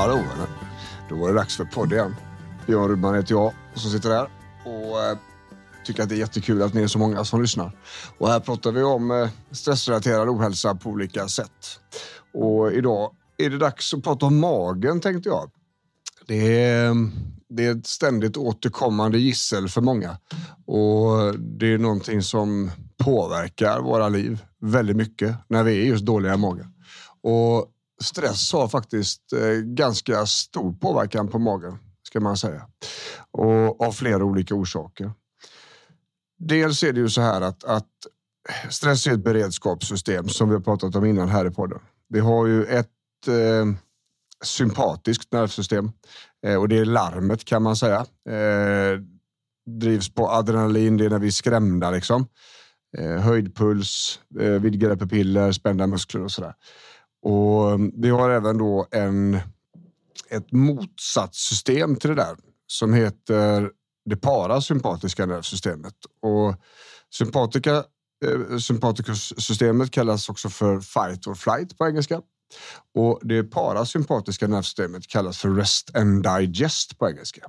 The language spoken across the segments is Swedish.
Hallå vänner. Då var det dags för podd igen. Björn Rudman heter jag som sitter här och eh, tycker att det är jättekul att ni är så många som lyssnar. Och här pratar vi om eh, stressrelaterad ohälsa på olika sätt. Och idag är det dags att prata om magen tänkte jag. Det är, det är ett ständigt återkommande gissel för många och det är någonting som påverkar våra liv väldigt mycket när vi är just dåliga i magen. Och stress har faktiskt eh, ganska stor påverkan på magen, ska man säga. Och av flera olika orsaker. Dels är det ju så här att, att stress är ett beredskapssystem som vi har pratat om innan här i podden. Vi har ju ett eh, sympatiskt nervsystem eh, och det är larmet kan man säga. Eh, drivs på adrenalin, det är när vi är skrämda liksom. Eh, höjd puls, eh, vidgade pupiller, spända muskler och sådär. Och mm, vi har även då en, ett motsatssystem till det där som heter det parasympatiska nervsystemet. Och sympatika, eh, sympaticussystemet kallas också för fight or flight på engelska. Och det parasympatiska nervsystemet kallas för rest and digest på engelska.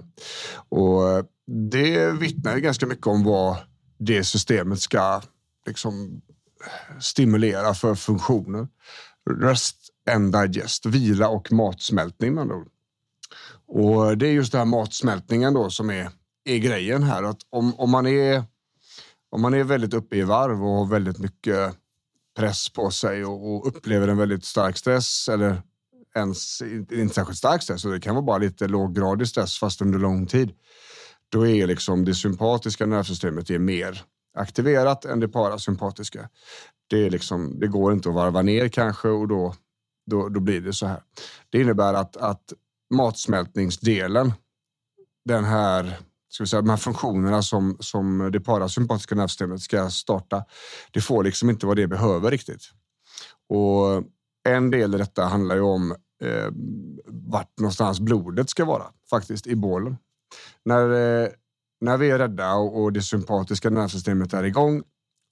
Och eh, det vittnar ju ganska mycket om vad det systemet ska liksom stimulera för funktioner. Rest and digest, vila och matsmältning med ord. Och det är just den här matsmältningen då som är, är grejen här. Att om, om, man är, om man är väldigt uppe i varv och har väldigt mycket press på sig och, och upplever en väldigt stark stress eller ens inte särskilt stark stress, så det kan vara bara lite låggradig stress fast under lång tid. Då är liksom det sympatiska nervsystemet är mer aktiverat än det parasympatiska. Det, är liksom, det går inte att varva ner kanske och då, då, då blir det så här. Det innebär att, att matsmältningsdelen, den här ska vi säga, de här funktionerna som, som det parasympatiska nervsystemet ska starta, det får liksom inte vad det behöver riktigt. Och en del i detta handlar ju om eh, vart någonstans blodet ska vara, faktiskt i bålen. När, eh, när vi är rädda och, och det sympatiska nervsystemet är igång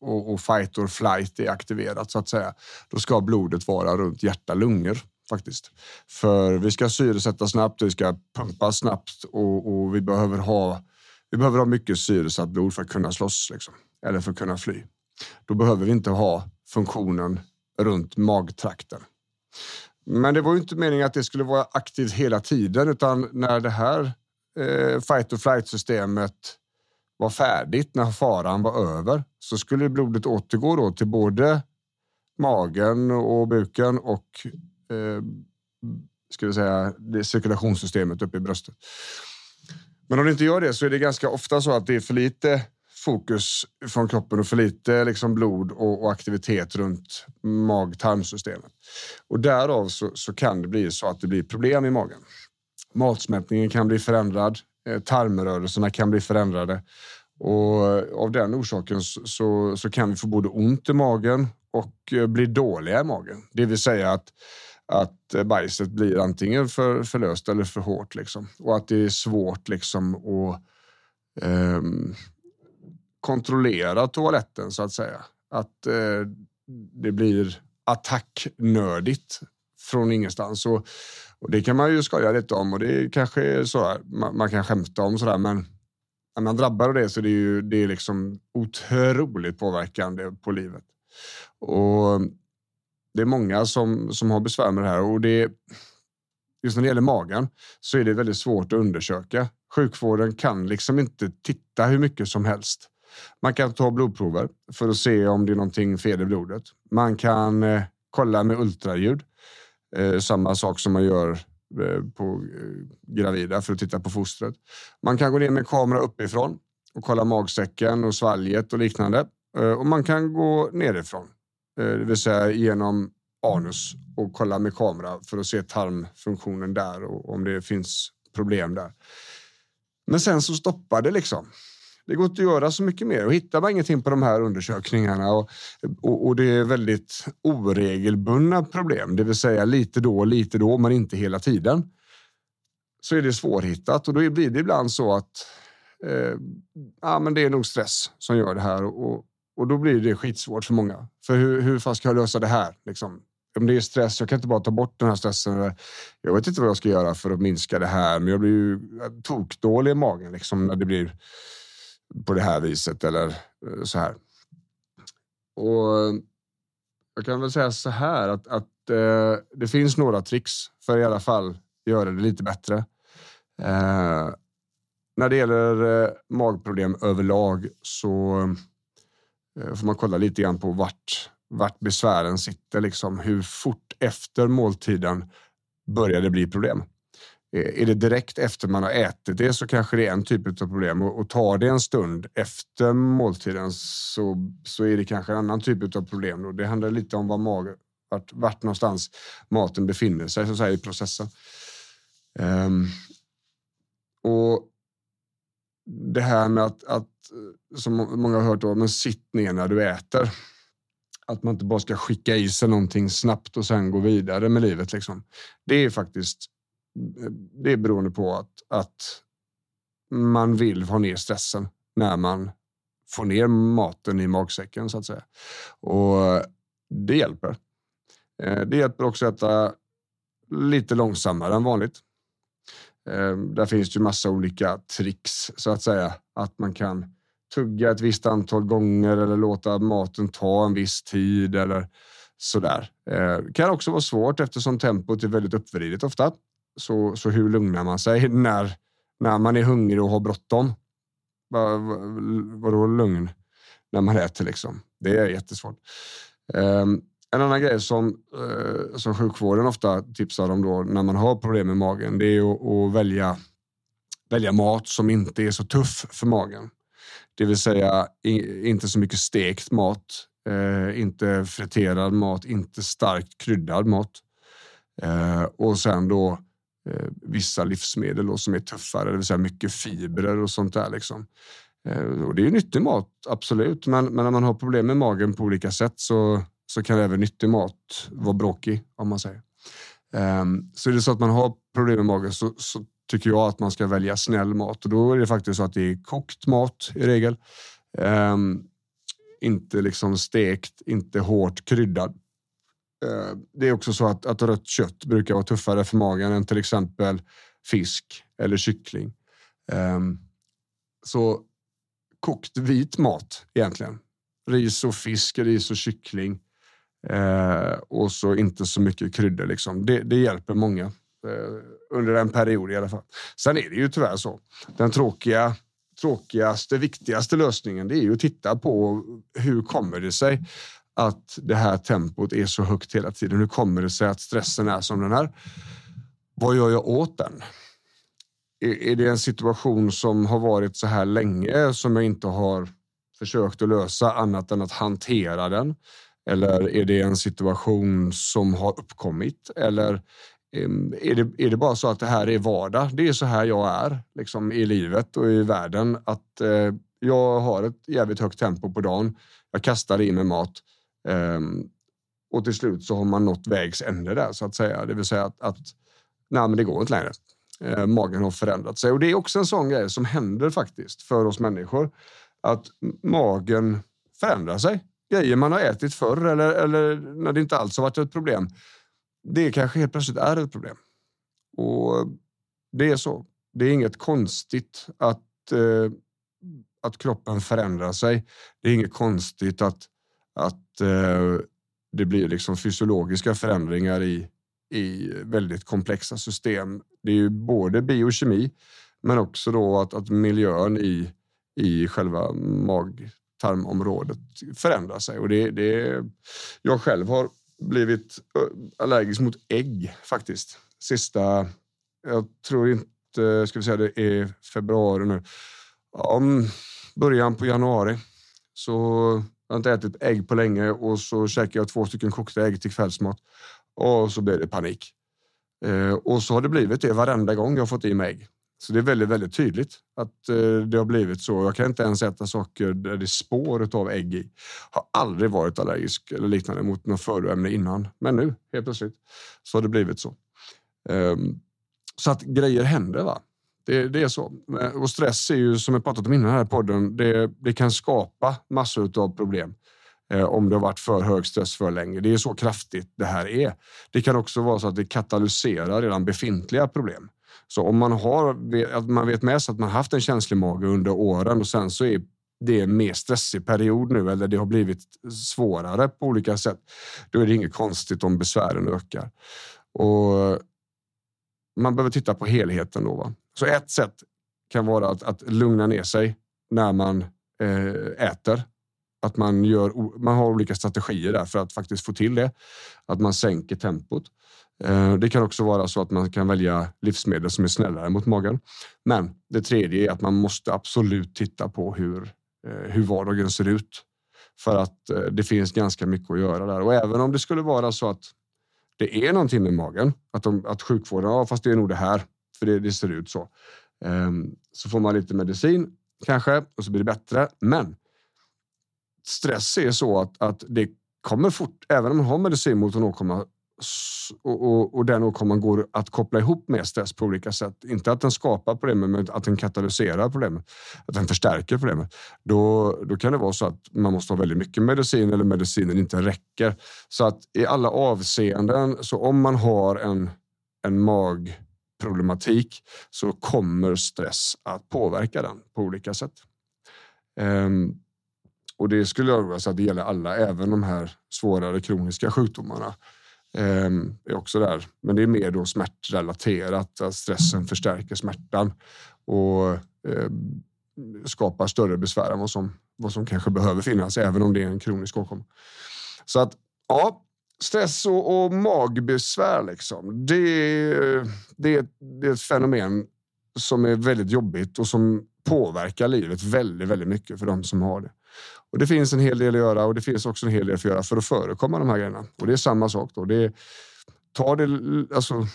och, och fight or flight är aktiverat så att säga, då ska blodet vara runt hjärta, lungor faktiskt. För vi ska syresätta snabbt, vi ska pumpa snabbt och, och vi behöver ha vi behöver ha mycket syresatt blod för att kunna slåss liksom, eller för att kunna fly. Då behöver vi inte ha funktionen runt magtrakten. Men det var ju inte meningen att det skulle vara aktivt hela tiden utan när det här eh, fight or flight systemet var färdigt, när faran var över, så skulle blodet återgå då till både magen och buken och eh, ska vi säga, det cirkulationssystemet uppe i bröstet. Men om det inte gör det så är det ganska ofta så att det är för lite fokus från kroppen och för lite liksom blod och, och aktivitet runt mag-tarmsystemet. Och därav så, så, kan det bli så att det blir problem i magen. Matsmältningen kan bli förändrad, eh, tarmrörelserna kan bli förändrade och eh, av den orsaken så, så kan vi få både ont i magen och eh, bli dåliga i magen. Det vill säga att att bajset blir antingen för, för löst eller för hårt. Liksom. Och att det är svårt liksom, att eh, kontrollera toaletten så att säga. Att eh, det blir attacknördigt från ingenstans. Och, och, det kan man ju skoja lite om och det kanske är så här, man, man, kan skämta om sådär men när man drabbar av det så är det ju det är liksom otroligt påverkande på livet. Och det är många som, som har besvär med det här och det just när det gäller magen så är det väldigt svårt att undersöka. Sjukvården kan liksom inte titta hur mycket som helst. Man kan ta blodprover för att se om det är någonting fel i blodet. Man kan eh, kolla med ultraljud. Eh, samma sak som man gör eh, på eh, gravida för att titta på fostret. Man kan gå ner med kamera uppifrån och kolla magsäcken och svalget och liknande. Eh, och man kan gå nerifrån eh, det vill säga genom anus och kolla med kamera för att se tarmfunktionen där och om det finns problem där. Men sen så stoppar det liksom. Det går inte att göra så mycket mer och hittar man ingenting på de här undersökningarna och, och, och, det är väldigt oregelbundna problem, det vill säga lite då, lite då, men inte hela tiden. Så är det svårhittat och då blir det ibland så att eh, ja, men det är nog stress som gör det här och, och då blir det skitsvårt för många. För hur, hur fan ska jag lösa det här? Liksom, om det är stress, jag kan inte bara ta bort den här stressen. Jag vet inte vad jag ska göra för att minska det här, men jag blir ju eh, tokdålig i magen liksom, när det blir på det här viset eller eh, så här. Och jag kan väl säga så här att, att eh, det finns några tricks för att i alla fall göra det lite bättre. Eh, när det gäller eh, magproblem överlag så eh, får man kolla lite grann på vart, vart besvären sitter. Liksom. Hur fort efter måltiden börjar det bli problem? Eh, är det direkt efter man har ätit det så kanske det är en typ av problem och, och tar det en stund efter måltiden så, så är det kanske en annan typ av problem. Och det handlar lite om var magen, vart, vart någonstans maten befinner sig så att säga, i processen. Um, och det här med att, att, som många har hört, då, men sitt ner när du äter. Att man inte bara ska skicka i sig någonting snabbt och sen gå vidare med livet. Liksom. Det är faktiskt det är beroende på att, att man vill ha ner stressen när man får ner maten i magsäcken så att säga. Och det hjälper. Eh, det hjälper också att äta lite långsammare än vanligt. Eh, där finns ju massa olika tricks så att säga. Att man kan tugga ett visst antal gånger eller låta maten ta en viss tid eller sådär. Det kan också vara svårt eftersom tempot är väldigt uppvridet ofta. Så, så hur lugnar man sig när, när man är hungrig och har bråttom? Vad, vadå lugn när man äter liksom? Det är jättesvårt. Um, en annan grej som, uh, som sjukvården ofta tipsar om då när man har problem med magen, det är att, att välja, välja mat som inte är så tuff för magen. Det vill säga inte så mycket stekt mat, uh, inte friterad mat, inte starkt kryddad mat. Uh, och sen då Eh, vissa livsmedel då, som är tuffare, det vill säga mycket fibrer och sånt där. Liksom. Eh, och det är ju nyttig mat, absolut, men, men när man har problem med magen på olika sätt så, så kan även nyttig mat vara bråkig, om man säger. Um, så är det så att man har problem med magen så, så, tycker jag att man ska välja snäll mat och då är det faktiskt så att det är kokt mat i regel. Um, inte liksom stekt, inte hårt kryddad. Eh, det är också så att, att rött kött brukar vara tuffare för magen än till exempel fisk eller kyckling. Ehm, så kokt vit mat egentligen. Ris och fisk, ris och kyckling. Eh, och så inte så mycket kryddor. Liksom. Det, det hjälper många eh, under en period i alla fall. Sen är det ju tyvärr så. Den tråkiga tråkigaste, viktigaste lösningen det är ju att titta på hur kommer det sig att det här tempot är så högt hela tiden? Hur kommer det sig att stressen är som den är? Vad gör jag åt den? Är, det en situation som har varit så här länge som jag inte har försökt att lösa annat än att hantera den? Eller är det en situation som har uppkommit? Eller är det, är det bara så att det här är vardag? Det är så här jag är liksom, i livet och i världen. Att eh, jag har ett jävligt högt tempo på dagen. Jag kastar i mig mat. Um, och till slut så har man nått vägs ände där så att säga. Det vill säga att, att nej, men det går inte längre. Eh, magen har förändrat sig och det är också en sån grej som händer faktiskt för oss människor. Att magen förändrar sig. Grejer man har ätit förr eller, eller när det inte alls har varit ett problem. Det kanske helt plötsligt är ett problem. Och det är så. Det är inget konstigt att, eh, att kroppen förändrar sig. Det är inget konstigt att att eh, det blir liksom fysiologiska förändringar i, i väldigt komplexa system. Det är ju både biokemi men också då att, att miljön i, i själva magtarmområdet förändrar sig. Och det, det, jag själv har blivit eh, allergisk mot ägg faktiskt. Sista, jag tror inte, ska vi säga det är februari nu, om början på januari så jag har inte ätit ägg på länge och så käkar jag två stycken kokta ägg till kvällsmat och så blir det panik. Eh, och så har det blivit det varenda gång jag har fått i mig ägg. Så det är väldigt, väldigt tydligt att eh, det har blivit så. Jag kan inte ens äta saker där det är spår av ägg i. Har aldrig varit allergisk eller liknande mot något födoämne innan. Men nu helt plötsligt så har det blivit så. Eh, så att grejer händer. va. Det, det, är så. Eh, och stress är ju som jag pratat om innan här i podden. Det, det kan skapa massor av problem. eh, om det har varit för hög stress för länge. Det är så kraftigt det här är. Det kan också vara så att det katalyserar redan befintliga problem. Så om man har, att man vet med sig att man haft en känslig mage under åren och sen så är det en mer stressig period nu eller det har blivit svårare på olika sätt. Då är det inget konstigt om besvären ökar. Och man behöver titta på helheten då. Va? Så ett sätt kan vara att, att lugna ner sig när man eh, äter. Att man, gör, man har olika strategier där för att faktiskt få till det. Att man sänker tempot. Eh, det kan också vara så att man kan välja livsmedel som är snällare mot magen. Men det tredje är att man måste absolut titta på hur, eh, hur vardagen ser ut. För att eh, det finns ganska mycket att göra där. Och även om det skulle vara så att det är någonting med magen, att, de, att sjukvården, ja fast det är nog det här, för det, det ser ut så. Um, så får man lite medicin kanske och så blir det bättre. Men stress är så att, att det kommer fort, även om man har medicin mot en åkomma och, och, och den åkomman går att koppla ihop med stress på olika sätt. Inte att den skapar problemet, men att den katalyserar problemet. Att den förstärker problemet. Då, då kan det vara så att man måste ha väldigt mycket medicin eller medicinen inte räcker. Så att i alla avseenden, så om man har en, en problematik så kommer stress att påverka den på olika sätt. Ehm, och det skulle jag säga att det gäller alla, även de här svårare kroniska sjukdomarna. Ehm, är också där. Men det är mer då smärtrelaterat, att stressen förstärker smärtan och ehm, skapar större besvär än vad som, vad som kanske behöver finnas, även om det är en kronisk åkomma. Så att ja, stress och, och magbesvär, liksom, det, det, det är ett fenomen som är väldigt jobbigt och som påverkar livet väldigt, väldigt mycket för de som har det. Och det finns en hel del att göra och det finns också en hel del att göra för att förekomma de här grejerna. Och det är samma sak då. Det ta, det, alltså,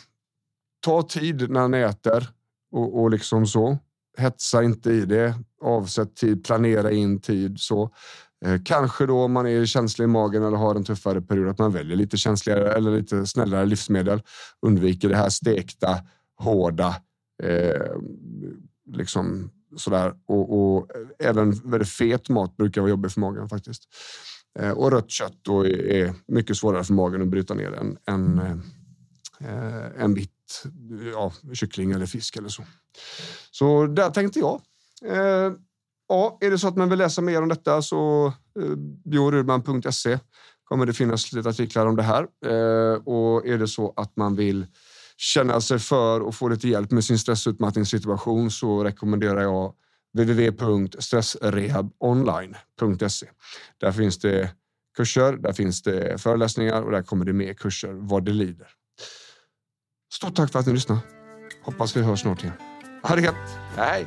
ta tid när ni äter och, och liksom så. Hetsa inte i det. Avsätt tid, planera in tid. så. Eh, kanske då om man är känslig i magen eller har en tuffare period att man väljer lite känsligare eller lite snällare livsmedel. Undviker det här stekta, hårda, eh, liksom sådär. Och, och, även väldigt fet mat brukar vara jobbig för magen faktiskt. Eh, och rött kött då är mycket svårare för magen att bryta ner än, än eh, eh, en bit ja, kyckling eller fisk eller så. Så där tänkte jag. Eh, Ja, är det så att man vill läsa mer om detta så eh, biorudman.se kommer det finnas lite artiklar om det här. Eh, och är det så att man vill känna sig för och få lite hjälp med sin stressutmattningssituation så rekommenderar jag www.stressrehabonline.se. Där finns det kurser, där finns det föreläsningar och där kommer det mer kurser vad det lider. Stort tack för att ni lyssnade. Hoppas vi hörs snart igen. Ha det gött. Hej!